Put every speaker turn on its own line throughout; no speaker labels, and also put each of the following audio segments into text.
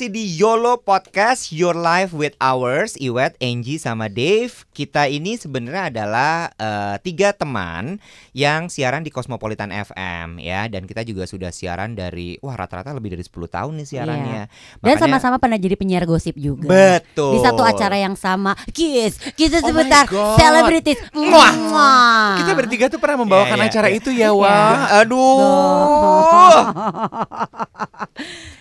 masih di YOLO Podcast Your Life with Ours Iwet, Angie, sama Dave Kita ini sebenarnya adalah eh, tiga teman yang siaran di Cosmopolitan FM ya Dan kita juga sudah siaran dari, wah rata-rata lebih dari 10 tahun nih siarannya
Iya. Dan sama-sama pernah jadi penyiar gosip juga
Betul
Di satu acara yang sama Kiss Kiss
Oh
sebentar
God.
Selebritis
Muah.
Muah.
Kita bertiga tuh pernah membawakan
Iya, iya,
acara
iya.
itu ya, Wah.
Aduh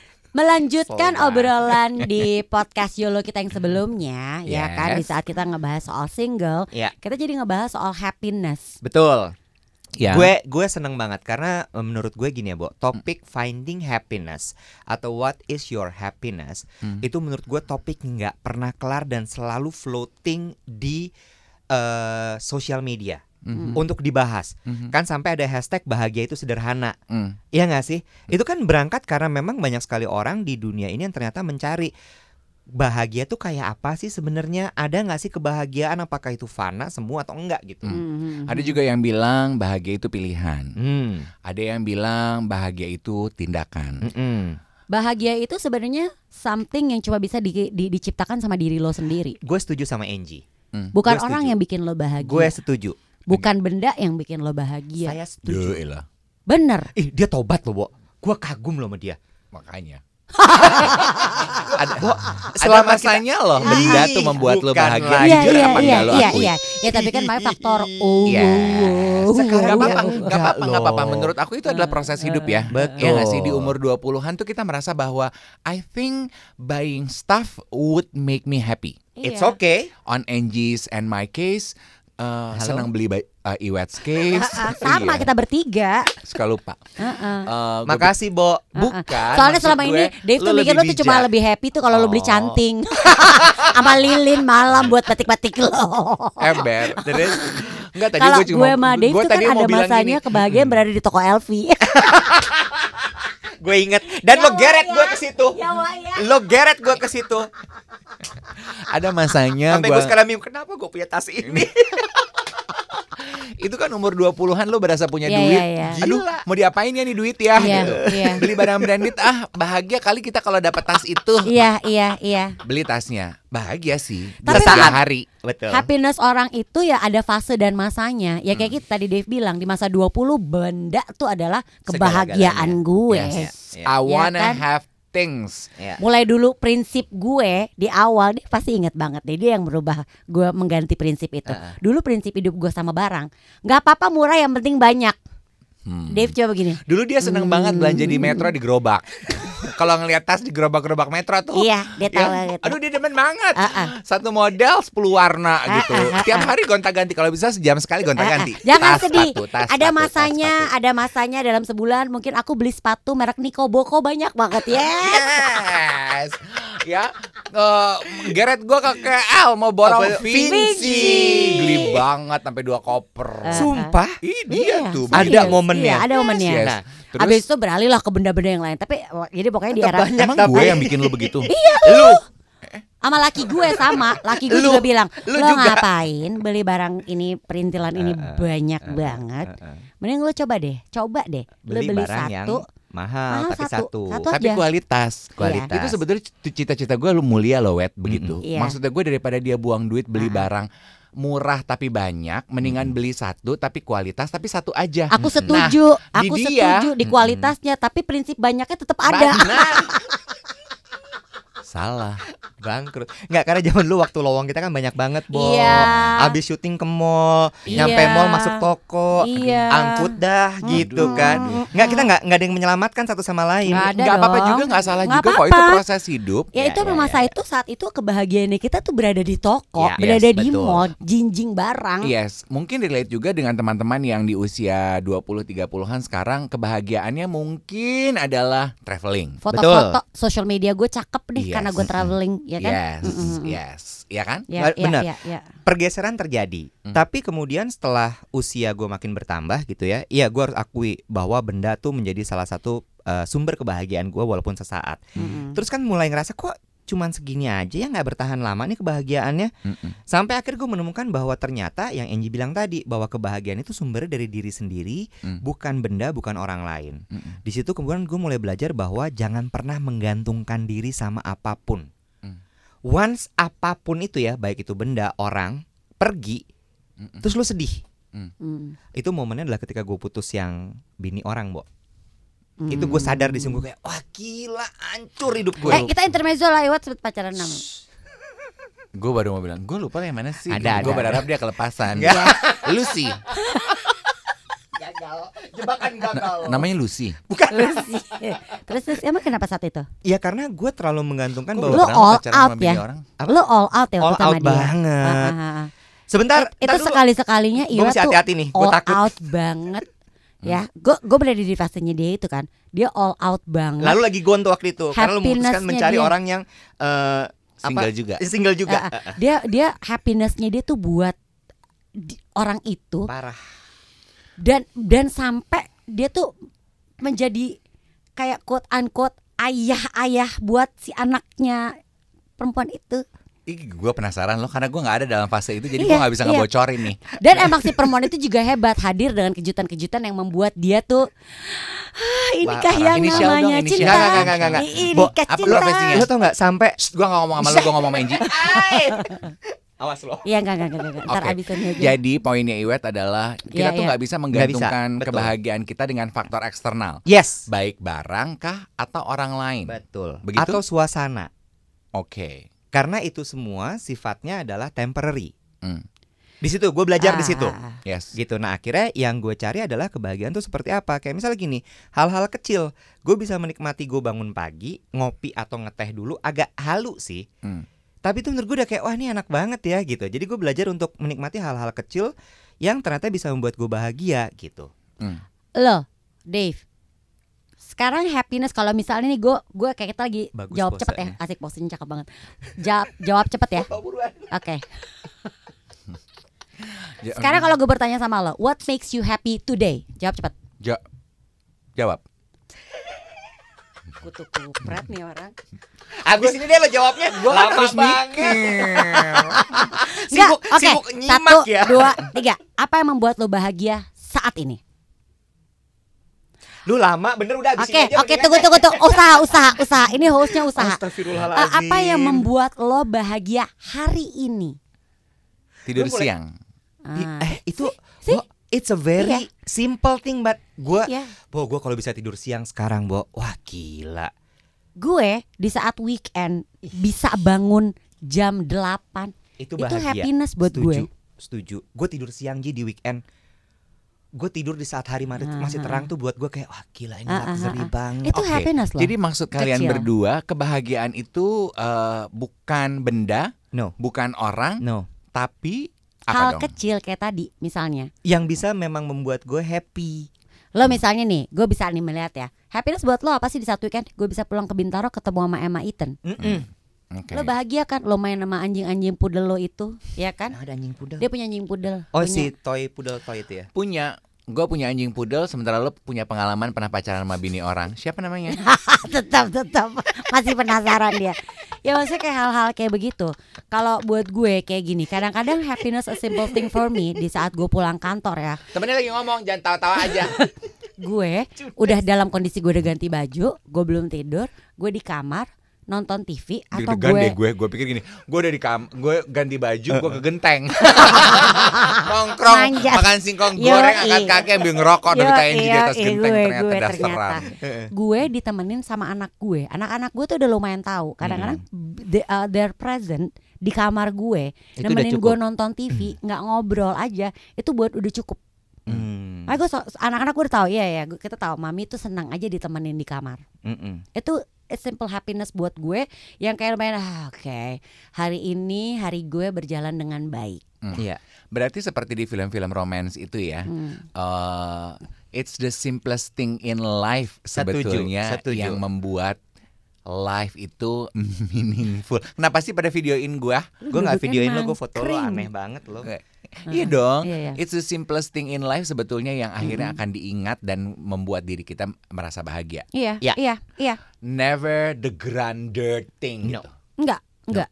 Melanjutkan obrolan di podcast YOLO kita yang sebelumnya Ya kan di
Yes.
saat kita ngebahas soal single
Ya
Kita jadi ngebahas soal happiness
Betul
Ya.
Gue gue seneng banget karena eh, menurut gue gini ya, Bo. Topik finding happiness atau what is your happiness
Hmm.
itu menurut gue topik nggak pernah kelar dan selalu floating di eh, sosial media
Mhm.
untuk dibahas.
Mhm.
Kan sampai ada hashtag bahagia itu sederhana.
Mm.
Iya nggak sih? Itu kan berangkat karena memang banyak sekali orang di dunia ini yang ternyata mencari bahagia tuh kayak apa sih sebenarnya? Ada nggak sih kebahagiaan? Apakah itu fana semua atau enggak gitu?
Mhm.
Ada juga yang bilang bahagia itu pilihan.
Hmm.
Ada yang bilang bahagia itu tindakan.
Mm-mm.
Bahagia itu sebenarnya something yang cuma bisa di- di- diciptakan sama diri lo sendiri
Gue setuju sama Angie.
Mm.
Bukan orang
setuju.
yang bikin lo bahagia
Gue setuju.
Bukan benda yang bikin lo bahagia
Saya setuju.
Yaelah.
Bener
Ih, dia tobat loh, Bo. Gue kagum loh sama dia.
Makanya.
Ada
Selama masanya loh benda tuh membuat lo bahagia.
lagi.
Iya
Jujur
iya
apa
iya
lo
iya iya Ya tapi kan banyak faktor oh, wow,
Sekarang Gak apa-apa, gak apa-apa, gak apa-apa.
loh.
Menurut aku itu adalah proses hidup ya.
Betul.
Ya nggak sih di umur 20-an tuh kita merasa bahwa I think buying stuff would make me happy.
It's
Iya.
okay.
On Angie's and my case, uh,
Halo?
senang beli ba- uh, Iwet's.
Ah, ah, Sama
Iya,
kita bertiga
Suka lupa.
Heeh.
Uh, gua
Makasih, Bo.
Bukan.
Soalnya
maksud
selama
gue,
ini Dave tuh
lu
mikir lo tuh cuma lebih happy tuh kalau lo beli
Oh.
canting Sama lilin malam buat batik-batik lo
ember. Terus enggak tadi
Kalau
gue cuma
gue sama Dave
gue
tuh kan ada masanya
gini,
kebahagiaan berada di toko LV
Gue inget dan lo
Ya,
geret
Wak,
gue
ya.
ke situ.
Ya, ya.
Lo geret gue ke situ.
ada masanya
Sampai
gue
gue sekarang bingung kenapa gue punya tas ini.
itu kan umur 20-an lo berasa punya
Iya,
duit.
iya, iya.
Aduh, mau diapain ya nih duit ya
Iya,
gitu.
iya.
Beli barang branded ah bahagia kali kita kalau dapat tas itu.
Iya iya iya
Beli tasnya. Bahagia sih.
Tapi
kan-
hari.
Betul.
Happiness orang itu ya ada fase dan masanya Ya kayak gitu tadi Dave bilang Di masa 20 benda tuh adalah kebahagiaan gue
Yes.
Iya.
I wanna
kan?
have things.
Ya.
Mulai dulu prinsip gue di awal dia pasti inget banget deh dia yang berubah gue mengganti prinsip itu.
Heeh.
Dulu prinsip hidup gue sama barang nggak apa-apa murah yang penting banyak.
Hmm.
Dave coba begini.
Dulu dia seneng banget belanja di metro di gerobak. Kalau ngelihat tas di gerobak-gerobak metro tuh.
Iya dia tahu
ya,
gitu.
Aduh dia demen banget.
Ah, ah.
Satu model 10 warna
Ah,
gitu.
ah, ah,
Tiap hari gonta-ganti. Kalau bisa sejam sekali gonta-ganti.
Ah, ah. Jangan
Tas
sedih.
sepatu, tas
ada
sepatu, tas
masanya,
sepatu.
ada masanya dalam sebulan mungkin aku beli sepatu merek Niko Boko banyak banget ya.
Yes. Ya. eh Geret gua ke KL mau borong
Apa?
Vinci.
Vinci.
Geli banget sampai dua koper.
Eh,
Sumpah.
Ih, dia
Iya,
tuh.
Ada momennya.
Iya, ada momennya.
Yes.
Nah,
Terus
Habis itu beralih lah ke benda-benda yang lain. Tapi jadi pokoknya di era
banyak
emang
tapi-
gue yang bikin lu begitu?
Lu
sama laki gue sama, laki gue
Lu-
juga bilang,
lu
lo
juga."
ngapain beli barang ini perintilan ini
eh,
banyak
eh,
banget.
eh, eh.
Mending lo coba deh, coba deh. Lo
Beli,
beli
barang yang
satu,
mahal
Mahal
tapi
satu.
satu.
Satu
Tapi
aja.
kualitas.
Kualitas.
Itu sebetulnya cita-cita gue lu mulia loh wet begitu.
Iya.
Maksudnya gue daripada dia buang duit beli
Ah.
barang murah tapi banyak, mendingan beli satu tapi kualitas tapi satu aja.
aku setuju,
Nah, di
aku
dia-
setuju di kualitasnya, tapi prinsip banyaknya tetap ada.
Salah.
Bangkrut. Enggak karena zaman dulu waktu lowong kita kan banyak banget, Bo.
Iya.
Abis syuting ke mall,
Iya.
nyampe mall masuk toko,
Iya.
angkut dah gitu
Mm-mm.
kan. Enggak kita enggak enggak ada yang menyelamatkan satu sama lain.
Nggak ada
Gak apa-apa juga gak salah
Nggak
juga kok itu proses hidup.
Ya,
Ya,
itu
ya,
masa
ya,
itu saat itu kebahagiaannya kita tuh berada di toko,
Ya,
berada
yes,
di
betul.
mall, jinjing barang.
Yes, mungkin relate juga dengan teman-teman yang di usia 20-30an sekarang kebahagiaannya mungkin adalah traveling.
Foto-foto social media gue cakep nih
Yes.
Karena gue traveling. ya kan?
Yes,
Mm-mm.
yes, ya kan?
Ya, ya,
Benar.
ya, ya.
pergeseran terjadi.
Hmm.
Tapi kemudian setelah usia gue makin bertambah gitu ya, iya gue harus akui bahwa benda tuh menjadi salah satu uh, sumber kebahagiaan gue walaupun sesaat.
Mm-mm.
Terus kan mulai ngerasa kok cuman segini aja ya nggak bertahan lama nih kebahagiaannya.
Mm-mm.
Sampai akhir gue menemukan bahwa ternyata yang Angie bilang tadi bahwa kebahagiaan itu sumbernya dari diri sendiri,
Hmm.
bukan benda, bukan orang lain.
Mm-mm.
Di situ kemudian gue mulai belajar bahwa jangan pernah menggantungkan diri sama apa pun.
Hmm.
Once apa pun itu ya, baik itu benda, orang, pergi,
Mm-mm.
terus lu sedih.
Mm.
Itu momennya adalah ketika gue putus yang bini orang, Bo.
Mm.
Itu gue sadar di sini gue kayak, wah gila, hancur hidup gue.
Eh kita intermezzo lah Iwat sebut pacaran enam.
Gue baru mau bilang, gue lupa yang mana sih.
Ada,
gue berharap dia kelepasan.
Nggak.
Lucy,
gagal, jebakan gagal.
namanya Lucy.
Lucy. terus terus emang kenapa saat itu?
Ya karena gue terlalu menggantungkan
Kok
bahwa
Lu
pernah
all
pacaran sama
out ya?
orang?
Apa?
Lu all out ya
All
waktu sama
out
dia.
banget.
Ah, ah, ah.
Sebentar,
itu
ntar dulu.
sekali sekalinya Iwa
mesti
tuh
hati-hati nih, gue
all
takut.
out banget. Ya, gue gue berada di fasenya dia itu kan. Dia all out banget.
Lalu lagi gonto waktu itu karena lu memutuskan
Happiness-nya
mencari
dia.
orang yang eh,
Single
apa?
juga.
Single juga.
Ah. dia dia happinessnya dia tuh buat di- orang itu
Parah.
dan dan sampai dia tuh menjadi kayak quote unquote ayah-ayah buat si anaknya perempuan itu.
Ih, gue penasaran loh karena gue nggak ada dalam fase itu jadi
Iya,
gue nggak bisa
iya.
ngebocorin nih.
Dan emang si perempuan itu juga hebat hadir dengan kejutan-kejutan yang membuat dia tuh ah, inikah
Wah,
yang
dong,
namanya
inisial.
cinta.
Nggak, nggak, nggak, nggak, nggak.
I-
Bo,
Inikah
apa
cinta.
Lo tau nggak sampai
Gue nggak ngomong sama lu, gue ngomong sama Enji.
awas lo.
Iya enggak enggak enggak. Ntar
Oke.
abis ini aja.
Jadi poinnya Iwet adalah kita
Iya,
tuh
iya.
nggak bisa menggantungkan
betul.
kebahagiaan kita dengan faktor eksternal,
Yes.
baik barang kah atau orang lain.
Betul.
Begitu?
Atau suasana.
Oke.
Karena itu semua sifatnya adalah temporary.
Hmm.
Di situ gue belajar di situ.
Ah,
Yes.
Gitu. Nah akhirnya yang gue cari adalah kebahagiaan tuh seperti apa. Kayak misalnya gini, hal-hal kecil. Gue bisa menikmati gue bangun pagi, ngopi atau ngeteh dulu agak halu sih.
Hmm.
Tapi itu menurut gue udah kayak wah ini enak banget ya gitu. Jadi gue belajar untuk menikmati hal-hal kecil yang ternyata bisa membuat gue bahagia gitu.
Hmm.
Lo, Dave. Sekarang happiness kalau misalnya nih gue gue kayak kita lagi
Bagus
jawab cepet ya. Asik posenya cakep banget. Jawab jawab cepet ya. Oke.
Ja-
Sekarang kalau gue bertanya sama lo, what makes you happy today? Jawab cepet.
Ja- jawab.
Kutu kupret nih orang.
Abis ini deh lo jawabnya. Gue
kan terus mikir.
Sibuk,
oke.
sibuk
Satu,
nyimak ya.
dua, tiga. Apa yang membuat lo bahagia saat ini?
Lu lama bener udah
Oke, oke, tunggu, tunggu, tunggu. Usaha, usaha, usaha. Ini hostnya usaha. Eh, apa yang membuat lo bahagia hari ini?
Tidur
boleh-
siang.
Ah,
eh itu
See?
Bo, it's a very simple thing but gue
Iya.
Bo gue kalau bisa tidur siang sekarang Bo wah gila
Gue di saat weekend bisa bangun jam 8
itu
Itu
bahagia
happiness buat
setuju,
gue.
setuju gue tidur siang Ji di weekend gue tidur di saat hari
Ah,
masih
ah,
terang tuh buat gue kayak wah gila ini
ah,
luxury
ah.
banget
Itu
Oke,
happiness loh
Jadi maksud kalian
Kecil.
berdua kebahagiaan itu eh, bukan benda,
no
bukan orang,
no
tapi
Hal
dong?
kecil kayak tadi misalnya
yang bisa memang membuat gue happy
Lo misalnya nih, gue bisa nih melihat ya Happiness buat lo apa sih di satu weekend? Gue bisa pulang ke Bintaro ketemu sama Emma Eaton
Mm-mm.
Oke.
Lo bahagia kan? Lo main sama anjing-anjing pudel lo itu Ya kan?
ada anjing pudel
Dia punya anjing pudel
oh
punya-
si toy pudel toy itu ya
Punya Gue punya anjing pudel, sementara lo punya pengalaman pernah pacaran sama bini orang. Siapa namanya?
tetap tetap masih penasaran dia ya maksudnya kayak hal-hal kayak begitu kalau buat gue kayak gini kadang-kadang happiness a simple thing for me di saat gue pulang kantor ya
Temennya lagi ngomong, jangan tawa-tawa aja.
gue udah dalam kondisi gue udah ganti baju gue belum tidur gue di kamar nonton TV atau
Deg-degan
gue
deh gue, gue pikir gini, gue udah di kam, gue ganti baju, gue ke genteng, nongkrong,
Manjat.
makan singkong goreng, angkat kaki ambil ngerokok TNG di atas genteng
gue,
ternyata
gue
dasteran.
gue ditemenin sama anak gue. Anak-anak gue tuh udah lumayan tahu. Kadang-kadang they, uh, they're present di kamar gue
Itu
nemenin gue nonton TV nggak ngobrol aja itu buat udah cukup.
Hmm.
Gue so- anak-anak gue udah tahu iya ya gue- kita tahu mami tuh senang aja ditemenin di kamar.
Mm-mm.
itu a simple happiness buat gue yang kayak lumayan ah, oke hari ini hari gue berjalan dengan baik
Iya.
Berarti seperti di film-film romance itu ya,
Hmm.
eh, it's the simplest thing in life
Setuju,
sebetulnya
setuju.
yang membuat life itu meaningful. Kenapa sih pada videoin gua?
Gue nggak videoin lo, gue foto lo aneh banget lo.
Kayak, Iya dong.
Iya, iya.
It's the simplest thing in life sebetulnya yang akhirnya akan diingat dan membuat diri kita merasa bahagia.
Iya,
Ya.
iya, iya.
Never the grander thing.
No.
gitu.
Enggak, enggak.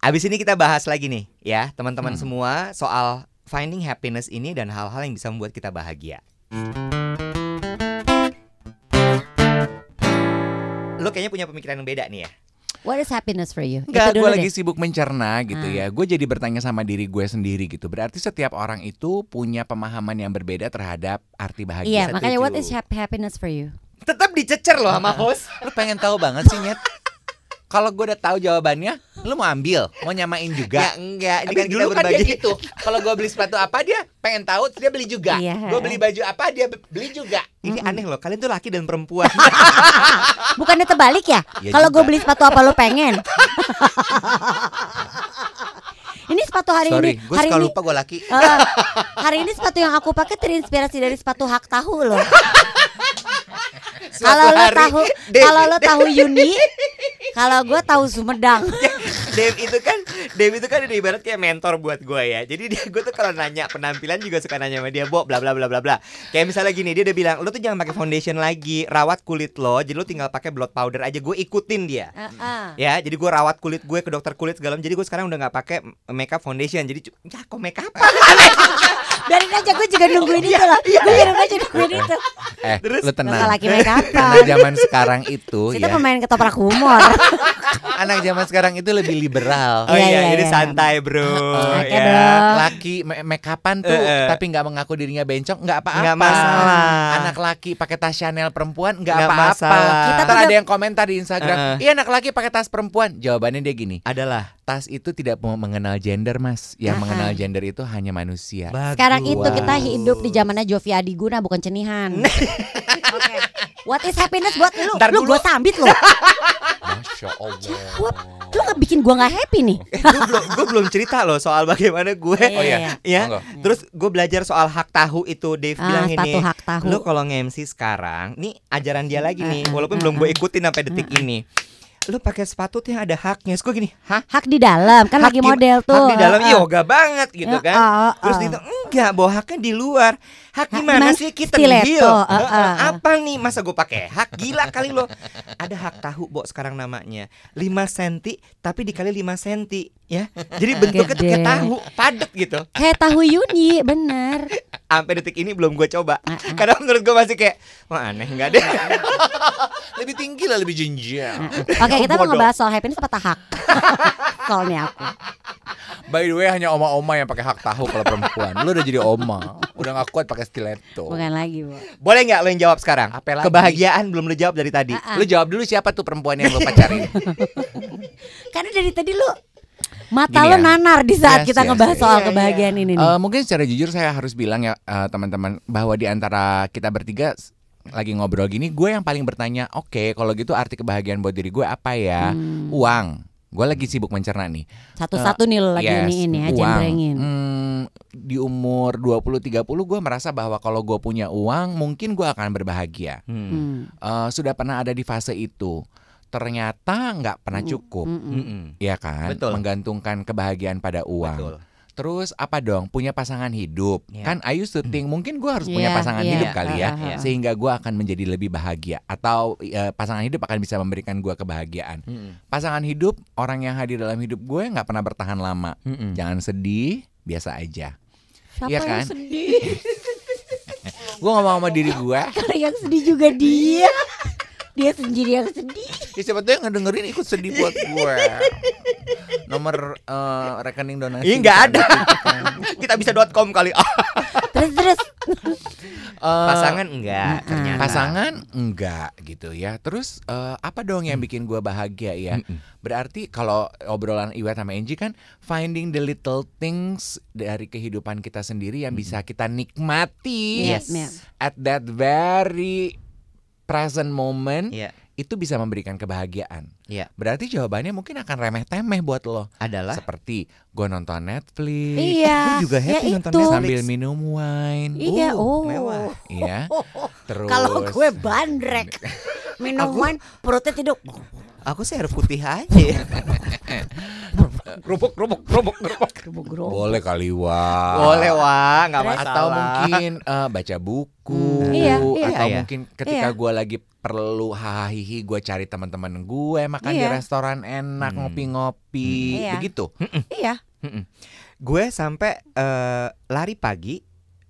Abis ini kita bahas lagi nih ya teman-teman
Hmm.
semua soal finding happiness ini dan hal-hal yang bisa membuat kita bahagia. Lo kayaknya punya pemikiran yang beda nih ya.
What is happiness for you?
Enggak, gue lagi
deh.
sibuk mencerna gitu
Ah.
ya. Gue jadi bertanya sama diri gue sendiri gitu. Berarti setiap orang itu punya pemahaman yang berbeda terhadap arti
Iya,
bahagia.
makanya what is hap- happiness for you?
Tetap dicecer loh sama host.
Lu pengen tahu banget sih Nyet? Kalau gue udah tahu jawabannya, lu mau ambil, mau nyamain
Ya
juga.
enggak, ini kan kita
dulu kan dia
berbagi.
gitu. Kalau gue beli sepatu apa dia pengen tahu, terus dia beli juga.
Iya.
Gue beli baju apa dia be- beli juga.
Ini aneh loh, kalian tuh laki dan perempuan.
Bukannya terbalik ya?
Ya
Kalau gue beli sepatu apa lo pengen? ini sepatu hari
Sorry,
ini.
gue
Hari
suka
ini.
lupa gue laki.
Eh, hari ini sepatu yang aku pakai terinspirasi dari sepatu hak tahu loh. Kalau lo tahu, kalau lo tahu Yuni, kalau gue tahu Sumedang.
Dave itu kan Dave itu kan udah ibarat kayak mentor buat gue ya. Jadi dia gue tuh kalau nanya penampilan juga suka nanya sama dia, "Bo, bla bla bla bla bla." Kayak misalnya gini, dia udah bilang, "Lo tuh jangan pakai foundation lagi, rawat kulit lo. Jadi lo tinggal pakai blot powder aja." Gue ikutin dia.
Heeh.
Ya, jadi gue rawat kulit gue ke dokter kulit segala. Jadi gue sekarang udah nggak pakai makeup foundation. Jadi ya kok makeup
Biarin aja gue juga nungguin itu loh. Gue biarin aja nungguin itu.
Eh,
Terus?
lu tenang.
Lagi make
Anak zaman sekarang itu
Kita
ya.
pemain ketoprak humor.
Anak zaman sekarang itu lebih liberal.
Oh
Iya,
iya, ini
iya.
santai, Bro.
Oke,
ya.
bro.
Laki make upan tuh
Eh, eh.
tapi nggak mengaku dirinya bencong nggak apa-apa.
Nggak masalah.
Anak laki pakai tas Chanel perempuan nggak apa-apa.
Kita tuh
ada yang komentar di Instagram,
eh.
iya anak laki pakai tas perempuan. Jawabannya dia gini,
Adalah
tas itu tidak mau mengenal gender mas. Yang
Ah, ah.
mengenal gender itu hanya manusia.
Sekarang itu
Bagus.
kita hidup di zamannya Jovi Adiguna bukan cenihan. Oke. What is happiness buat lu?
Ntar
lu gue sambit lo.
Masya Allah.
Lu nggak bikin gue nggak happy nih.
Eh, gue belum gue belum cerita loh soal bagaimana gue
Oh, iya.
ya.
Monggo.
Terus gue belajar soal hak tahu itu Dave
Ah,
bilang ini.
hak tahu.
Lu kalau nge-MC sekarang, nih ajaran dia lagi nih,
ah,
walaupun
ah,
belum gue ikutin sampai detik ini. Lu pakai sepatu tuh yang ada haknya. Terus gue gini, hah?
Hak di dalam kan
Hak
lagi
di-
model tuh.
Hak di dalam
Ah,
yoga banget gitu
Ya,
kan.
ah,
Terus
ah.
itu enggak, bahwa haknya di luar. Hak gimana sih kita deal?
ah, ah.
Apa nih masa gue pakai hak gila kali lo. Ada hak tahu, Bo, sekarang namanya. 5 cm tapi dikali 5 cm ya. Jadi bentuknya tuh kayak tahu, padet gitu.
Kayak tahu Yuni, bener.
Sampai detik ini belum gue coba.
Ah, ah.
Karena menurut gue masih kayak wah aneh enggak deh.
Lebih tinggi lah, lebih jenjang.
Oke, kita mau ngebahas soal happiness apa tahak? Soalnya aku.
By the way, hanya oma-oma yang pakai hak tahu kalau perempuan. Lu udah jadi oma, udah gak kuat pakai stiletto.
Bukan lagi, Bu.
Boleh nggak lo yang jawab sekarang?
Apa lagi?
Kebahagiaan belum lo jawab dari tadi.
Ah.
Lu jawab dulu siapa tuh perempuan yang lu pacarin?
Karena dari tadi lu mata
Gini
lu
ya.
nanar di saat
Yes,
kita
yes,
ngebahas
yes.
soal
Iya,
kebahagiaan ini nih.
Eh, mungkin secara jujur saya harus bilang ya eh, teman-teman bahwa di antara kita bertiga lagi ngobrol gini, gue yang paling bertanya, oke kalau gitu arti kebahagiaan buat diri gue apa ya?
Hmm.
Uang. Gue lagi sibuk mencerna nih.
Satu-satu nih lo lagi
Yes,
ini ini aja
uang.
jembrengin.
Hmm, di umur 20-30 gue merasa bahwa kalau gue punya uang mungkin gue akan berbahagia.
Hmm.
Hmm.
Eh, sudah pernah ada di fase itu. Ternyata nggak pernah cukup.
Mm-mm.
Mm-mm.
Ya kan,
Betul.
menggantungkan kebahagiaan pada uang.
Betul.
Terus apa dong? Punya pasangan hidup.
Iya.
Kan I used to think mungkin gue harus punya
Iya,
pasangan
iya.
hidup kali ya,
Ah, ah, ah.
sehingga gue akan menjadi lebih bahagia. Atau eh, pasangan hidup akan bisa memberikan gue kebahagiaan.
Mm-mm.
Pasangan hidup, orang yang hadir dalam hidup gue nggak pernah bertahan lama.
Mm-mm.
Jangan sedih, biasa aja.
Siapa yang
kan?
sedih?
Gue ngomong sama diri gue,
Karena yang sedih juga dia. Dia sendiri yang sedih.
ya siapa tuh yang ngedengerin ikut sedih buat gue. Nomor eh, rekening donasi.
Ih, nggak
bisa
ada.
dititipkan.
Kita bisa .com kali.
Terus terus.
Eh,
pasangan enggak ternyata.
Pasangan enggak gitu ya. Terus eh, apa dong yang bikin gua bahagia ya? Berarti kalau obrolan Iwet sama Angie kan finding the little things dari kehidupan kita sendiri yang bisa kita nikmati
Yes. Yes.
at that very present moment
Iya.
Itu bisa memberikan kebahagiaan.
Iya.
Berarti jawabannya mungkin akan remeh-temeh buat lo.
Adalah
Seperti gue nonton Netflix
Iya.
Aku juga happy
ya
nonton
itu.
Netflix.
sambil minum wine.
Iya,
Uh,
oh.
mewah.
Iya. Terus
Kalau gue bandrek. minum
Aku-
wine perutnya tidur.
Aku sih air putih aja Kerupuk, kerupuk, kerupuk, kerupuk.
Gerobok-gerobok.
Boleh kali wah.
Boleh wah, nggak masalah.
Atau mungkin eh, baca buku.
Hmm. Iya, iya.
Atau
Iya.
mungkin ketika
Iya.
gue lagi perlu hahaha gue cari teman-teman gue makan di
Iya.
restoran enak
Hmm.
ngopi-ngopi
Hmm. Iya.
begitu.
Iya.
gue sampai eh, lari pagi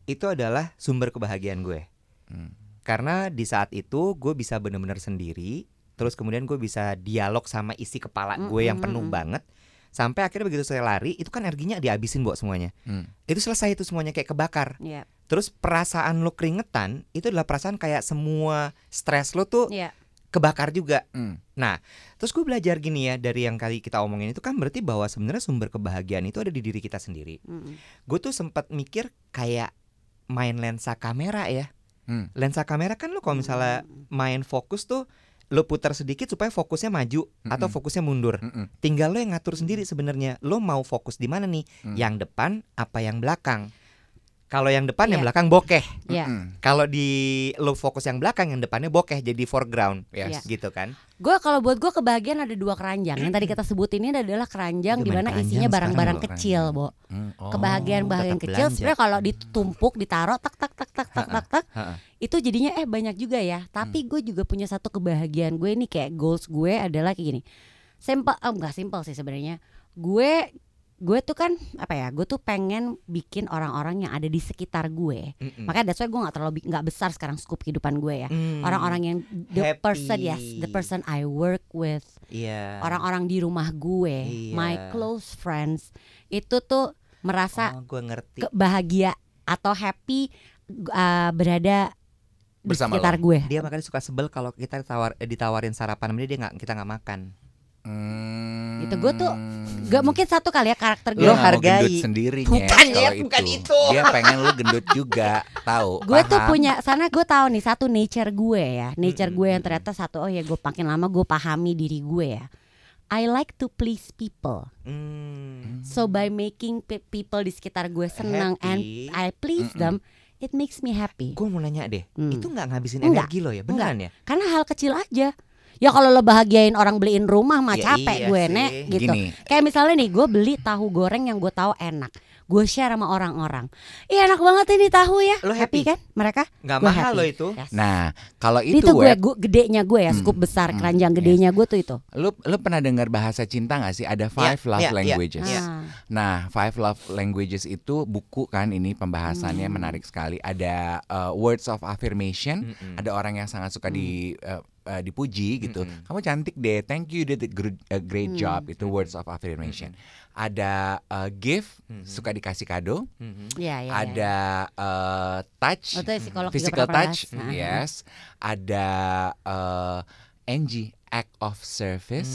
itu adalah sumber kebahagiaan gue.
Hmm.
Karena di saat itu gue bisa bener-bener sendiri, terus kemudian gue bisa dialog sama isi kepala gue yang penuh
Mm-mm.
banget. Sampai akhirnya begitu saya lari, itu kan energinya dihabisin buat semuanya.
Hmm.
Itu selesai itu semuanya kayak kebakar.
Iya.
Terus perasaan lo keringetan itu adalah perasaan kayak semua stres lo tuh
Iya.
kebakar juga.
Hmm.
Terus gue belajar gini ya dari yang kali kita omongin itu kan berarti bahwa sebenarnya sumber kebahagiaan itu ada di diri kita sendiri.
Mm-mm.
Gue tuh sempat mikir kayak main lensa kamera ya.
Hmm.
Lensa kamera kan lo kalau misalnya
Mm-mm.
main fokus tuh lo putar sedikit supaya fokusnya maju atau
Mm-mm.
fokusnya mundur.
Mm-mm.
Tinggal lo yang ngatur sendiri sebenarnya. Lo mau fokus di mana nih?
Hmm.
Yang depan apa yang belakang? Kalau yang depan yang
Iya.
belakang bokeh.
Iya.
Mm-mm.
Kalau di lo fokus yang belakang yang depannya bokeh jadi foreground.
Yes.
Gitu kan.
Gue kalau buat gue kebahagiaan ada dua keranjang. Yang tadi kita sebut ini adalah keranjang di mana isinya barang-barang kecil, Bo.
Hmm. Oh.
Kebahagiaan-bahagiaan
tetap
kecil sebenarnya kalau ditumpuk, ditaruh tak tak tak tak tak tak tak itu jadinya eh banyak juga ya. Tapi gue juga punya satu kebahagiaan gue ini kayak goals gue adalah kayak gini. Simple, oh enggak simple sih sebenarnya. Gue gue tuh kan apa ya? Gue tuh pengen bikin orang-orang yang ada di sekitar gue.
Mm-mm.
Makanya that's why gue nggak terlalu nggak besar sekarang scoop kehidupan gue ya.
Mm.
Orang-orang yang the
Happy.
person yes, the person I work with,
Iya.
orang-orang di rumah gue,
Iya.
my close friends itu tuh merasa
Oh, gue ngerti.
bahagia atau happy uh, berada di
Bersama
sekitar gue.
Dia makanya suka sebel kalau kita tawar eh, ditawarin sarapan dia nggak kita nggak makan.
Hmm.
Gitu, gua tuh Gak mungkin satu kali ya karakter gue.
Lo hargai.
gendut sendiri
Bukan,
kalau
bukan itu.
Dia pengen lu gendut juga, tahu.
Gue tuh punya sana gue tahu nih satu nature gue ya, nature gue yang ternyata satu oh ya gue makin lama gue pahami diri gue ya. I like to please people.
Hmm.
So by making pe- people di sekitar gue senang
Happy.
and I please
Mm-mm.
them, it makes me happy.
Gue mau nanya deh,
Hmm.
itu nggak ngabisin
Enggak.
energi lo ya, beneran ya?
Karena hal kecil aja. Ya kalau lo bahagiain orang beliin rumah mah
Ya
capek
iya
gue
sih.
nek gitu.
Gini,
Kayak misalnya nih gue beli tahu goreng yang gue tahu enak. Gue share sama orang-orang. Iya enak banget ini tahu ya.
Lo happy?
kan mereka?
Nggak
Gue
mahal
happy.
lo itu.
Yes.
nah kalau itu,
itu gue,
Web,
gue gedenya gue ya,
Hmm.
scoop besar
Hmm.
keranjang gedenya gue tuh itu.
lu lu pernah dengar bahasa cinta gak sih? Ada five love
iya, iya.
languages.
Iya.
Ah.
Nah, Five Love Languages itu buku kan ini pembahasannya
Hmm.
menarik sekali. Ada uh, words of affirmation,
Mm-mm.
ada orang yang sangat suka
Hmm.
di uh, uh, dipuji gitu.
Mm-mm.
Kamu cantik deh, thank you, you did a great, a great
Hmm.
job. Itu words of affirmation. Ada uh, gift,
Mhm.
suka dikasih kado.
Mhm.
Iya, iya, iya.
Ada uh, touch,
Oh,
physical
pernah
touch,
bahas. Nah.
yes. Ada uh, NG, act of service.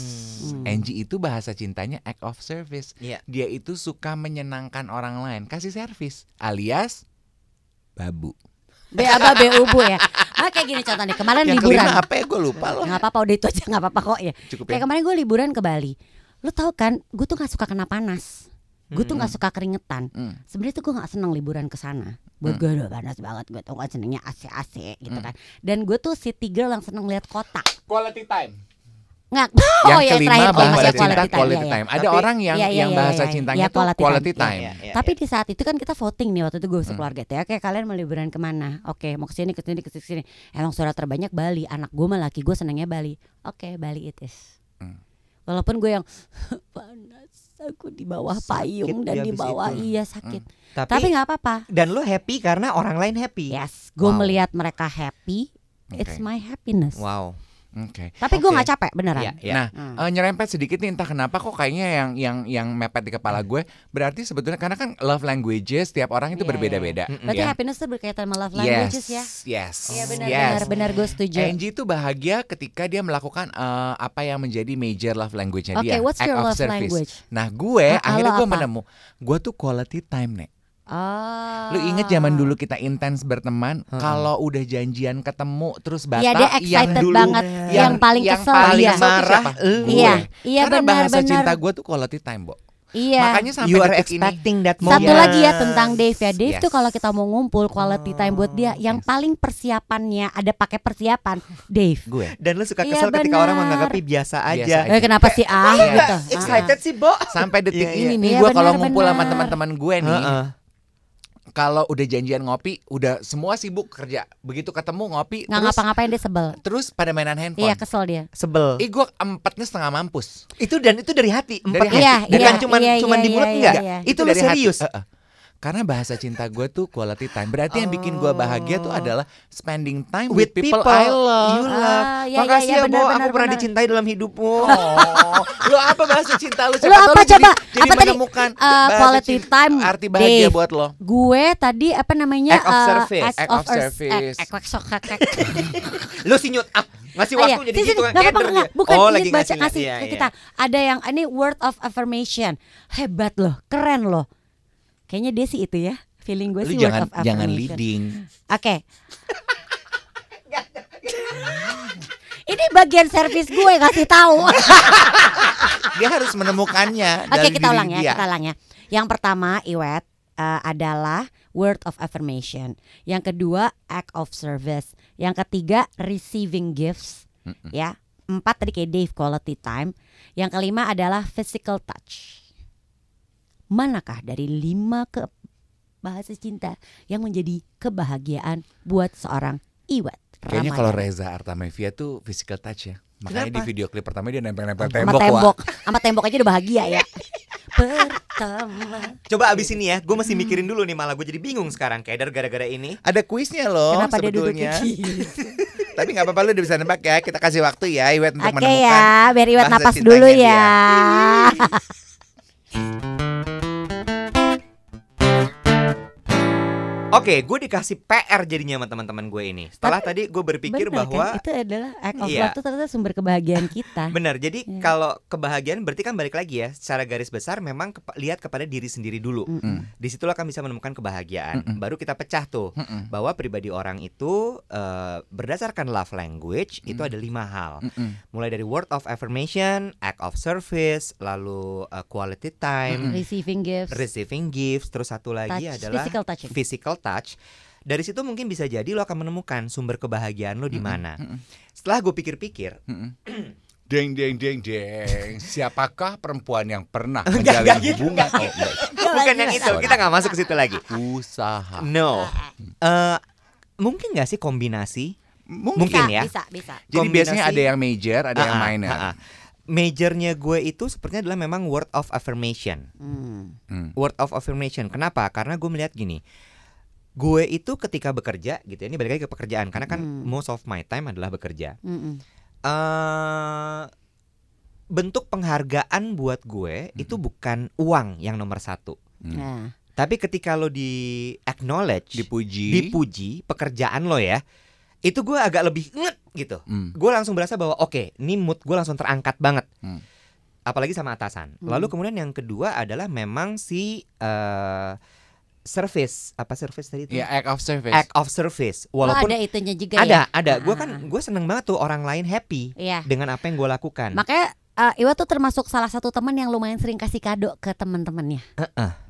Hmm.
NG itu bahasa cintanya act of service.
Iya.
Dia itu suka menyenangkan orang lain, kasih servis, alias babu.
B apa B ubu ya. Ah, kayak gini contoh nih kemarin
Yang
liburan.
kelima apa ya? Gue lupa loh.
Nggak apa-apa udah itu aja nggak apa-apa kok ya.
Cukup
Kayak
ya.
kemarin gue liburan ke Bali. Lu tahu kan, gue tuh nggak suka kena panas. Gue tuh nggak suka keringetan.
Hmm.
Sebenarnya tuh gue nggak seneng liburan ke sana. Buat
Hmm.
gue udah panas banget. Gue tuh nggak senengnya AC-AC gitu
Hmm.
kan. Dan gue tuh city girl yang seneng lihat kota.
Quality time.
Nggak.
yang
oh ya
kelima
terakhir oh,
bahasa
masih
cinta
quality time.
quality
Iya, iya.
time. Ada
Tapi-
orang yang
Iya, iya,
yang
iya,
bahasa
iya.
cintanya
Iya,
tuh
quality
quality
time.
time.
Iya, iya,
Tapi
iya.
di saat itu kan kita voting nih waktu itu gue
Hmm.
sekeluarga ya. Oke kalian mau liburan ke mana? Oke mau ke sini ke sini ke sini. Emang suara terbanyak Bali. Anak gue malah laki gue senangnya Bali. Oke Bali it is.
Hmm.
Walaupun gue yang panas, aku di bawah
Sakit
payung dan di bawah
itu.
iya sakit.
Tapi,
Tapi nggak apa-apa.
dan lo happy karena orang lain happy.
Yes, gue
Wow.
melihat mereka happy. It's
Oke.
my happiness.
Wow.
Oke.
Tapi gue
Oke.
nggak capek beneran.
Iya, iya.
Nah,
Hmm.
eh, nyerempet sedikit nih entah kenapa kok kayaknya yang yang yang mepet di kepala gue berarti sebetulnya karena kan love languages tiap orang itu
Iya,
berbeda-beda.
iya.
Berarti
ya.
happiness tuh berkaitan sama love
Yes,
languages ya.
yes,
Iya benar
yes.
benar benar gue setuju.
Angie itu bahagia ketika dia melakukan eh, apa yang menjadi major love language-nya
Oke,
dia.
what's
act
your
of
love
service.
language?
Nah, gue
Ah,
akhirnya gue
apa?
menemu, gue tuh quality time nih.
Oh.
Lu inget zaman dulu kita intens berteman,
Heeh.
kalau udah janjian ketemu terus batal,
Iya dia
yang
excited
dulu
banget.
yang-
Yang, paling
yang
kesel
paling
iya.
kesel
marah, lu.
Iya, iya
Karena
benar
bahasa
benar.
cinta gue tuh quality time, Bo.
Iya.
Makanya sampai
You are
detik ini
that moment.
Satu lagi ya tentang Dave ya. Dave
Yes.
tuh kalau kita mau ngumpul quality time buat dia, yang paling persiapannya ada pakai persiapan Dave.
gue.
Dan lu suka
Iya,
kesel ketika orang
benar.
menganggapnya biasa
Biasa
aja.
aja.
Eh kenapa sih ah
Iya.
gitu?
Excited sih, Bo.
Sampai detik
Iya,
ini nih gue kalau ngumpul sama teman-teman gue nih,
Heeh.
Kalau udah janjian ngopi, udah semua sibuk kerja. Begitu ketemu ngopi,
Nggak
terus
ngapa-ngapain dia sebel.
terus pada mainan handphone.
Iya kesel dia.
Sebel.
Ih gue empatnya setengah mampus.
Itu dan itu dari hati. Empat
hati.
Iya,
Bukan
iya,
cuman
iya,
cuman
iya,
di mulut
iya,
enggak.
iya.
Itu lu
dari hati.
serius.
Eh, eh. Karena bahasa cinta gue tuh quality time. Berarti yang bikin gue bahagia tuh adalah spending time with,
With
people,
people
I love.
you love.
Ah, iya,
Makasih
iya,
ya,
benar,
Bo.
benar,
Aku pernah
benar.
dicintai dalam hidupmu.
Oh, lu apa bahasa cinta lu?
Lu apa
tahu
coba?
Jadi, jadi
Apa tadi?
menemukan
Eh, quality
cinta-
time,
arti bahagia
Dave.
buat lo.
Gue tadi apa namanya?
Act of
eh,
service.
act
Act
of
of service.
act- act- act- act-
Lu sinyut ah. Ngasih
Ah, iya.
waktu jadi
Sini,
gitu kan.
Nggak apa-apa,
keder
nggak.
dia.
Bukan
oh,
ini
lagi
baca
ngasih,
ngasih
iya,
ke
iya.
kita. Ada yang ini word of affirmation. Hebat loh, keren loh. Kayaknya dia sih itu ya. Feeling gue sih
jangan
word of
jangan leading.
Oke. Ini bagian servis gue kasih tahu.
Dia harus menemukannya.
Oke,
dari
kita ulang ya,
dia.
kita ulang ya. Yang pertama, Iwet eh, adalah word of affirmation. Yang kedua, act of service. Yang ketiga, receiving gifts. Ya. Empat tadi kayak Dave quality time. Yang kelima adalah physical touch. Manakah dari lima ke bahasa cinta yang menjadi kebahagiaan buat seorang Iwet?
Kayaknya kalau Reza Artamevia tuh physical touch ya. Makanya di
Kenapa?
video klip pertama dia nempel-nempel
sama
tembok,
tembok,
Wak.
sama tembok aja udah bahagia ya. Pertama.
Coba abis ini ya, gue masih mikirin dulu nih malah gue jadi bingung sekarang Keder gara-gara ini.
Ada kuisnya loh
Kenapa dia duduknya
sebetulnya.
gitu?
Tapi nggak apa-apa lu udah bisa nebak ya. Kita kasih waktu ya Iwet untuk
Oke
menemukan.
ya, biar Iwet napas dulu
dia.
ya.
Oke, gue dikasih PR jadinya sama teman-teman gue ini. Setelah tadi gue berpikir
Benar
bahwa
kan? itu adalah act of
Iya.
love itu ternyata sumber kebahagiaan kita.
Benar, jadi
Iya.
kalau kebahagiaan berarti kan balik lagi ya Secara garis besar memang kepa- lihat kepada diri sendiri dulu
Mm-mm.
Di situlah kan bisa menemukan kebahagiaan
Mm-mm.
Baru kita pecah tuh
Mm-mm.
Bahwa pribadi orang itu eh, berdasarkan love language Itu ada lima hal
Mm-mm.
Mulai dari word of affirmation, act of service Lalu eh, quality time,
Receiving gifts,
receiving gifts Terus satu lagi
touch,
adalah
physical touching.
physical touch dari situ mungkin bisa jadi lo akan menemukan sumber kebahagiaan lo di mana.
Mm-mm.
Setelah gue pikir-pikir.
Deng deng deng deng. Siapakah perempuan yang pernah menjalin
gitu,
hubungan? Oh, enggak.
bukan yang itu, kita nggak masuk ke situ lagi.
Usaha.
No, Eh, mungkin nggak sih kombinasi?
Mungkin.
Mungkin ya.
Bisa, bisa.
Jadi
Kombinasi-
biasanya ada yang major, ada yang minor.
ah, ah. Majornya gue itu sepertinya adalah memang word of affirmation.
Hmm.
Hmm.
Word of affirmation. Kenapa? Karena gue melihat gini. Gue itu ketika bekerja gitu ya, ini balik lagi ke pekerjaan karena kan
Hmm.
most of my time adalah bekerja.
Mm-mm.
eh bentuk penghargaan buat gue
Mhm.
itu bukan uang yang nomor satu.
Hmm.
Nah,
Tapi ketika lo di acknowledge,
Dipuji.
dipuji pekerjaan lo ya, itu gue agak lebih nget gitu.
Hmm.
Gue langsung berasa bahwa oke, ini mood gue langsung terangkat banget.
Hmm.
Apalagi sama atasan.
Hmm.
Lalu kemudian yang kedua adalah memang si eh service apa service tadi itu?
Ya act of service.
Act of service.
oh,
Walaupun
ada itunya juga
ada,
ya.
ada. Gue
Ah,
kan gue seneng banget tuh orang lain happy
Iya.
dengan apa yang gue lakukan.
Makanya eh, Iwa tuh termasuk salah satu teman yang lumayan sering kasih kado ke teman-temannya.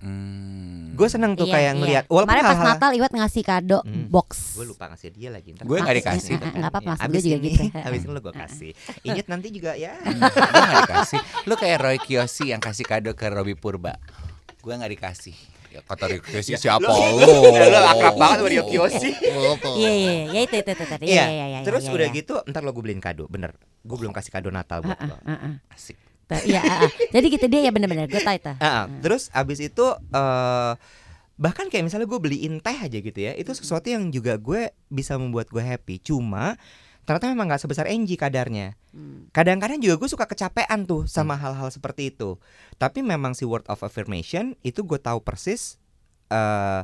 Hmm.
Gue seneng tuh
Iya,
kayak
iya.
ngelihat walaupun
Kemarin pas
hal-hal
Natal Iwat ngasih kado
Hmm.
box.
gue lupa ngasih dia lagi
Gue nggak dikasih.
Nggak apa-apa,
Ya,
maksud
abis
gue juga
ini,
gitu.
abis ini lo gue kasih Ingat nanti juga ya
gue gak dikasih. Lu kayak Roy Kiyoshi yang kasih kado ke Robi Purba. Gue gak dikasih. Ya kata Roy Kiyoshi siapa
lu-
lu?
lu akrab banget sama Roy Kiyoshi.
Iya iya iya ya itu itu itu tadi.
Iya,
Iya iya iya.
terus
iya,
udah gitu ntar lo gue beliin kado bener Gue belum kasih kado Natal buat lo. Asik
Iya, jadi gitu dia ya bener-bener gue tahu itu.
Terus abis itu eh bahkan kayak misalnya gue beliin teh aja gitu ya itu sesuatu yang juga gue bisa membuat gue happy cuma ternyata memang nggak sebesar Angie kadarnya. Kadang-kadang juga gue suka kecapean tuh sama hal-hal seperti itu tapi memang si word of affirmation itu gue tahu persis eh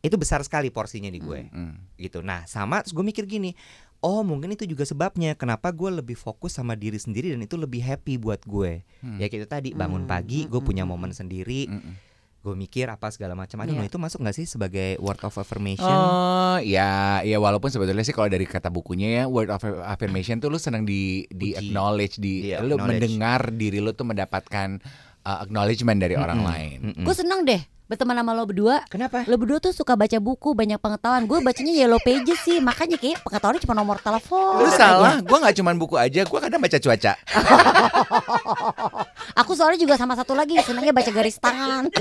itu besar sekali porsinya di gue
Hmm.
gitu nah sama terus gue mikir gini oh mungkin itu juga sebabnya kenapa gue lebih fokus sama diri sendiri dan itu lebih happy buat gue
Hmm.
ya itu tadi bangun
Hmm,
pagi
hmm,
gue
hmm,
punya
hmm,
momen sendiri
Mm-mm.
Gue mikir apa segala macam aduh
Iya.
nah itu masuk nggak sih sebagai word of affirmation
Oh ya, ya walaupun sebetulnya sih kalau dari kata bukunya ya word of affirmation tuh lu senang di di
Puji.
acknowledge di
Iya,
lu
acknowledge.
mendengar diri lu tuh mendapatkan uh, acknowledgement dari orang
Mm-mm.
lain.
Mm-mm.
Gue seneng deh berteman sama lo berdua.
Kenapa?
Lo berdua tuh suka baca buku, banyak pengetahuan. Gue bacanya Yellow Pages sih, makanya kayak pengetahuannya cuma nomor telepon.
Lu salah, gue nggak cuman buku aja, gue kadang baca cuaca.
Aku soalnya juga sama satu lagi, senangnya baca garis tangan.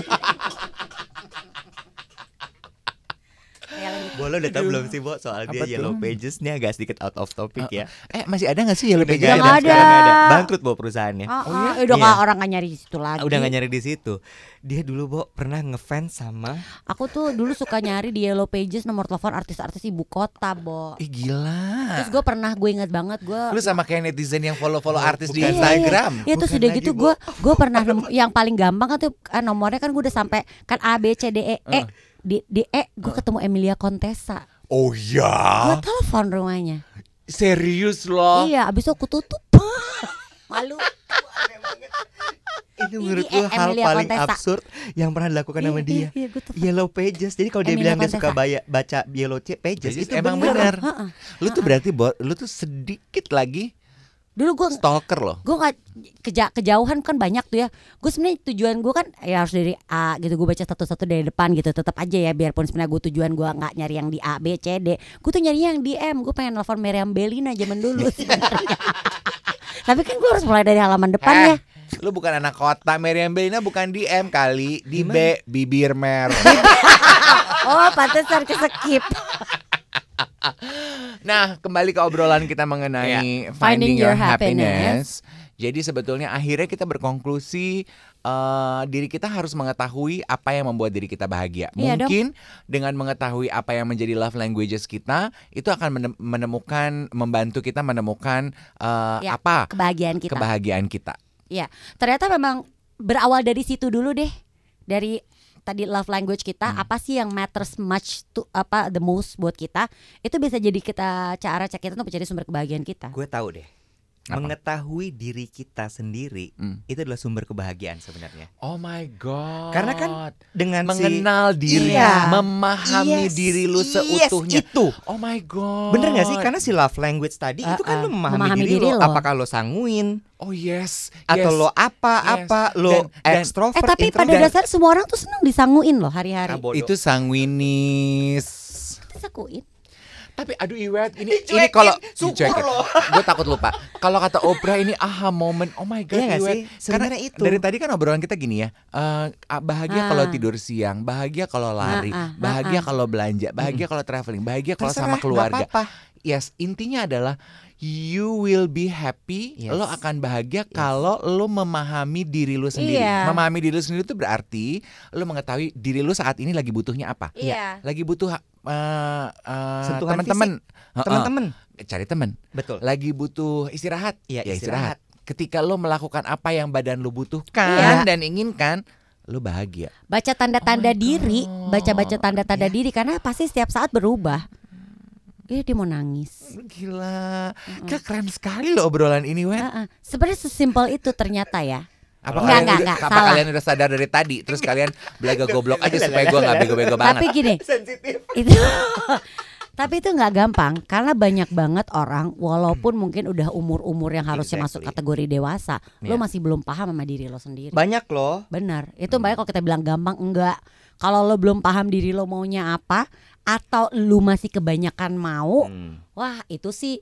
Ya.
Boleh udah tau belum sih Bo soal dia
Apa tuh?
Yellow Pages nih agak sedikit out of topic ya.
Eh masih ada nggak sih Yellow
Udah
Pages?
nggak
nggak
ada.
sekarang nggak ada. Bangkrut Bo perusahaannya.
Ah,
Oh iya?
eh, udah
Iya.
nggak orang nggak nyari di situ lagi.
Udah gak nyari di situ. Dia dulu Bo pernah ngefans sama
Aku tuh dulu suka nyari di Yellow Pages nomor telepon artis-artis ibu kota, Bo.
Ih gila.
Terus gue pernah, gue ingat banget gue
Lu sama kayak netizen yang follow-follow
Oh,
artis di. Instagram.
Iya terus
Bukan
udah
lagi,
gitu gue gue pernah yang paling gampang kan tuh kan nomornya kan gue udah sampai kan A B C D E E
Uh.
Di di E gue ketemu Emilia Contessa
Oh
gue
ya,
telepon rumahnya
serius loh.
iya abis itu aku tutup malu
itu
Ini
menurut
eh,
gue hal
Emilia
paling
Contessa.
absurd yang pernah dilakukan sama
Iya,
dia.
iya, iya, gue.
Yellow Pages. Jadi kalau dia
Emilia
bilang dia suka
Contessa.
baya- baca Yellow Pages,
Pages,
itu
emang
bener.
bener.
Heeh.
Lu tuh berarti lu tuh sedikit lagi
dulu gue
stalker loh.
gue nggak keja kejauhan kan banyak tuh ya. Gue sebenarnya tujuan gue kan ya harus dari A gitu. Gue baca satu-satu dari depan gitu tetap aja ya. Biarpun sebenarnya gue tujuan gue nggak nyari yang di A B C D. Gue tuh nyari yang di M. Gue pengen nelfon Meriam Belina zaman dulu. Tapi kan gue harus mulai dari halaman depan ya.
Eh, lu bukan anak kota, Meriam Belina bukan di M kali, di B bibir merah.
oh pantesan skip
Nah, kembali ke obrolan kita mengenai finding, your, happiness. Jadi sebetulnya akhirnya kita berkonklusi eh, diri kita harus mengetahui apa yang membuat diri kita bahagia.
Iya dong.
Mungkin dengan mengetahui apa yang menjadi love languages kita, itu akan menem- menemukan membantu kita menemukan eh,
Ya,
apa
kebahagiaan kita
kebahagiaan kita.
ternyata memang berawal dari situ dulu deh dari tadi love language kita
Hmm.
apa sih yang matters much to apa the most buat kita itu bisa jadi kita cara cek kita untuk mencari sumber kebahagiaan kita
Gue tahu deh.
Apa?
Mengetahui diri kita sendiri
Hmm.
itu adalah sumber kebahagiaan sebenarnya.
Oh my god.
Karena kan Dengan si
mengenal diri,
Iya.
memahami
Yes,
diri lu
yes,
seutuhnya.
itu.
Oh my god.
Bener gak sih? Karena si love language tadi
Uh,
itu kan
uh,
lo memahami,
memahami
diri,
diri
lo.
lo.
Apakah lo sanguin
Oh yes.
atau
yes.
lo apa
Yes.
apa lo
Dan- dan-
extrovert
eh tapi pada dasar semua orang tuh senang disanguin loh hari-hari
Ah,
itu sanguinis.
disanguin
Tapi aduh Iwet ini
Dicuekin,
ini kalau
syukur loh.
Gue takut lupa. Kalau kata Oprah ini aha moment. Oh my god
Iya
Iwet.
sih?
Karena
itu.
dari tadi kan obrolan kita gini ya. eh, bahagia
Ah.
kalau tidur siang, bahagia kalau lari,
Ah, ah,
bahagia
ah, ah.
kalau belanja, bahagia kalau traveling, bahagia kalau sama keluarga.
apa-apa.
Yes, intinya adalah you will be happy.
Yes.
Lo akan bahagia kalau lo memahami diri lo sendiri.
Iya.
Memahami diri lo sendiri itu berarti lo mengetahui diri lo saat ini lagi butuhnya apa.
Iya.
Lagi butuh uh, uh, teman-teman.
Teman-teman,
cari teman.
betul.
Lagi butuh istirahat.
Iya,
ya
istirahat.
Ketika lo melakukan apa yang badan lo butuhkan
Iya.
dan inginkan, lo bahagia.
baca tanda-tanda
Oh
diri baca-baca tanda-tanda
Iya.
diri karena pasti setiap saat berubah Iya dia mau nangis
Gila. Kayak keren sekali lo obrolan ini, Wen.
Heeh. Sebenarnya sesimpel itu ternyata ya
Apa
Enggak,
kalian
enggak,
udah,
enggak,
apa
salah.
kalian udah sadar dari tadi? Terus kalian belaga goblok aja supaya gue nggak bego-bego banget.
Tapi gini
Sensitif.
itu tapi itu nggak gampang karena banyak banget orang walaupun mungkin udah umur-umur yang harusnya masuk
Exactly.
kategori dewasa
Iya.
lo masih belum paham sama diri lo sendiri
Banyak loh.
benar itu banyak kalau kita bilang gampang enggak kalau lo belum paham diri lo maunya apa atau lu masih kebanyakan mau
Hmm.
wah itu sih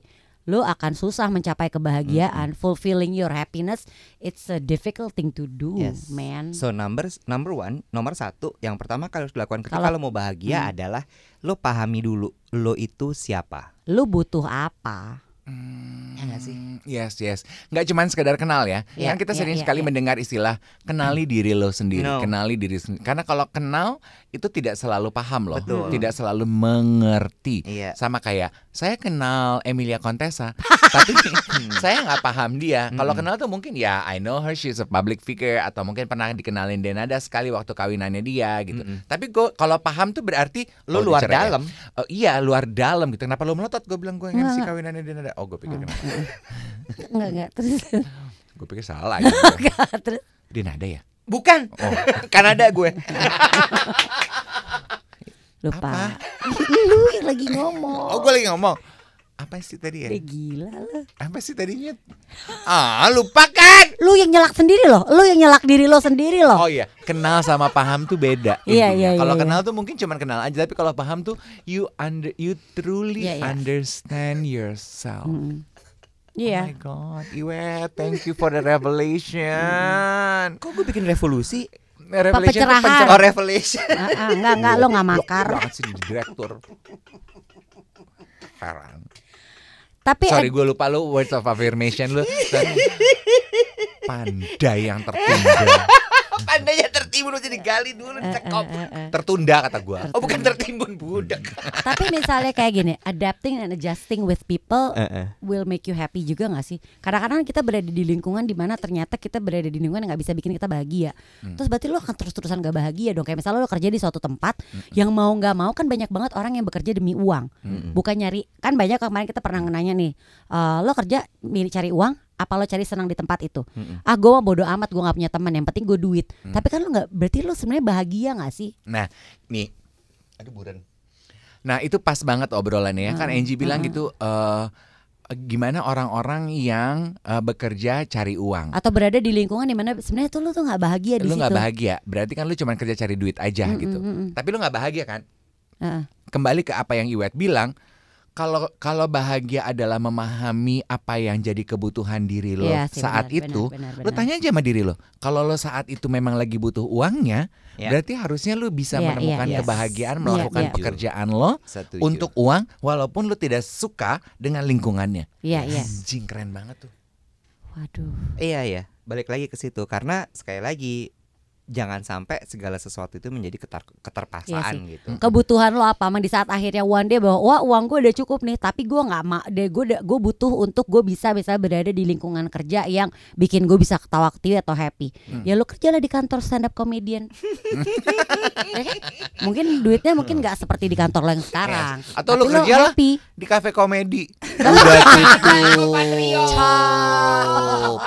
lo akan susah mencapai kebahagiaan fulfilling your happiness it's a difficult thing to do
Yes.
man
So number number one, nomor satu, yang pertama kali harus dilakukan ketika
Kalau-
lo mau bahagia
Hmm.
adalah lo pahami dulu lo itu siapa.
lu butuh apa
Hmm,
Ya nggak sih?
Yes, yes. Nggak cuman sekedar kenal ya.
Iya,
kan kita
iya,
sering
iya,
sekali
iya.
mendengar istilah kenali diri lo sendiri,
No.
kenali diri sendiri. Karena kalau kenal itu tidak selalu paham loh,
Betul.
tidak selalu mengerti.
Iya.
Sama kayak saya kenal Emilia Contessa, tapi saya nggak paham dia. Kalau
Mm-mm.
kenal tuh mungkin ya I know her she's a public figure atau mungkin pernah dikenalin Denada sekali waktu kawinannya dia gitu.
Mm-mm.
Tapi gue kalau paham tuh berarti
Lo
oh,
luar
dicerai ya?
dalam.
Oh, iya luar dalam gitu. Kenapa lo melotot? Gue bilang gue MC
nggak.
kawinannya Denada. Oh gue pikir
Hmm.
gimana?
enggak enggak terus
Gue pikir salah. Gitu.
terus
Denada ya.
Bukan.
Oh.
Kanada gue.
lupa lu lagi ngomong
Oh gue lagi ngomong. Apa sih tadi ya?
Eh, gila lo.
Apa sih tadinya? Ah, lupa kan?
Lu yang nyelak sendiri loh. Lu yang nyelak diri lo sendiri loh.
Oh iya, kenal sama paham tuh beda.
Iya,
intinya.
iya,
Kalau
iya,
kenal tuh mungkin cuma kenal aja, tapi kalau paham tuh you under you truly
Iya, iya.
understand yourself.
Mm.
Oh
Iya.
my god, Iwe, thank you for the revelation.
Kok gue bikin revolusi?
Revelation
Pencerahan.
pencer-
Oh revelation.
Ah, ah, enggak enggak lo nggak makar.
Goblok banget sih jadi direktur. Heran.
Tapi
Sorry gue lupa lu words of affirmation lu. Pandai yang tertunda.
Pandainya tertimbun jadi gali dulu
Eh,
cekop.
eh, eh, eh.
Tertunda kata gua.
Oh bukan tertimbun budak.
Tapi misalnya kayak gini, adapting and adjusting with people will make you happy juga gak sih? Kadang-kadang kita berada di lingkungan di mana ternyata kita berada di lingkungan yang gak bisa bikin kita bahagia.
Hmm.
Terus berarti lo akan terus-terusan gak bahagia dong. Kayak misalnya lo kerja di suatu tempat yang mau nggak mau kan banyak banget orang yang bekerja demi uang,
Hmm.
bukan nyari. Kan banyak kemarin kita pernah nanya nih, eh, lo kerja milih cari uang, apa lo cari senang di tempat itu?
Mm-mm.
Ah, gue mah bodo amat, gue nggak punya teman. Yang penting gue duit.
Hmm.
Tapi kan lo nggak, berarti lo sebenarnya bahagia gak sih?
Nah, nih. Aduh buran. Nah, itu pas banget obrolannya ya. Kan
Hmm,
Angie bilang
hmm.
gitu eh gimana orang-orang yang eh, bekerja cari uang.
Atau berada di lingkungan di mana sebenarnya tuh lo tuh nggak bahagia di
Lu nggak bahagia, berarti kan lu cuma kerja cari duit aja
Mm,
gitu.
mm, mm, mm.
Tapi lu nggak bahagia kan? Kembali ke apa yang Iwet bilang, kalau kalau bahagia adalah memahami apa yang jadi kebutuhan diri lo
Iya sih,
saat
benar,
itu,
benar, benar,
lu
benar.
tanya aja sama diri lo. Kalau lo saat itu memang lagi butuh uangnya,
Ya.
berarti harusnya lu bisa
Iya,
menemukan
iya, yes.
kebahagiaan
Iya,
melakukan
iya.
pekerjaan lo
Setuju.
untuk uang, walaupun lu tidak suka dengan lingkungannya.
Iya, iya.
Anjing keren banget tuh.
Waduh.
Iya ya, balik lagi ke situ karena sekali lagi jangan sampai segala sesuatu itu menjadi ketar keterpaksaan
Iya
gitu.
Kebutuhan lo apa? Emang di saat akhirnya one day bahwa wah uang gue udah cukup nih, tapi gue nggak mak, deh gue gue butuh untuk gue bisa bisa berada di lingkungan kerja yang bikin gue bisa ketawa ketiwi atau happy.
Hmm.
Ya lo kerjalah di kantor stand up comedian. Kan? Mungkin duitnya mungkin nggak seperti di kantor lo yang sekarang.
Yes. Atau
Tapi
lu kerjalah
happy.
di kafe komedi. Udah.
Ciao.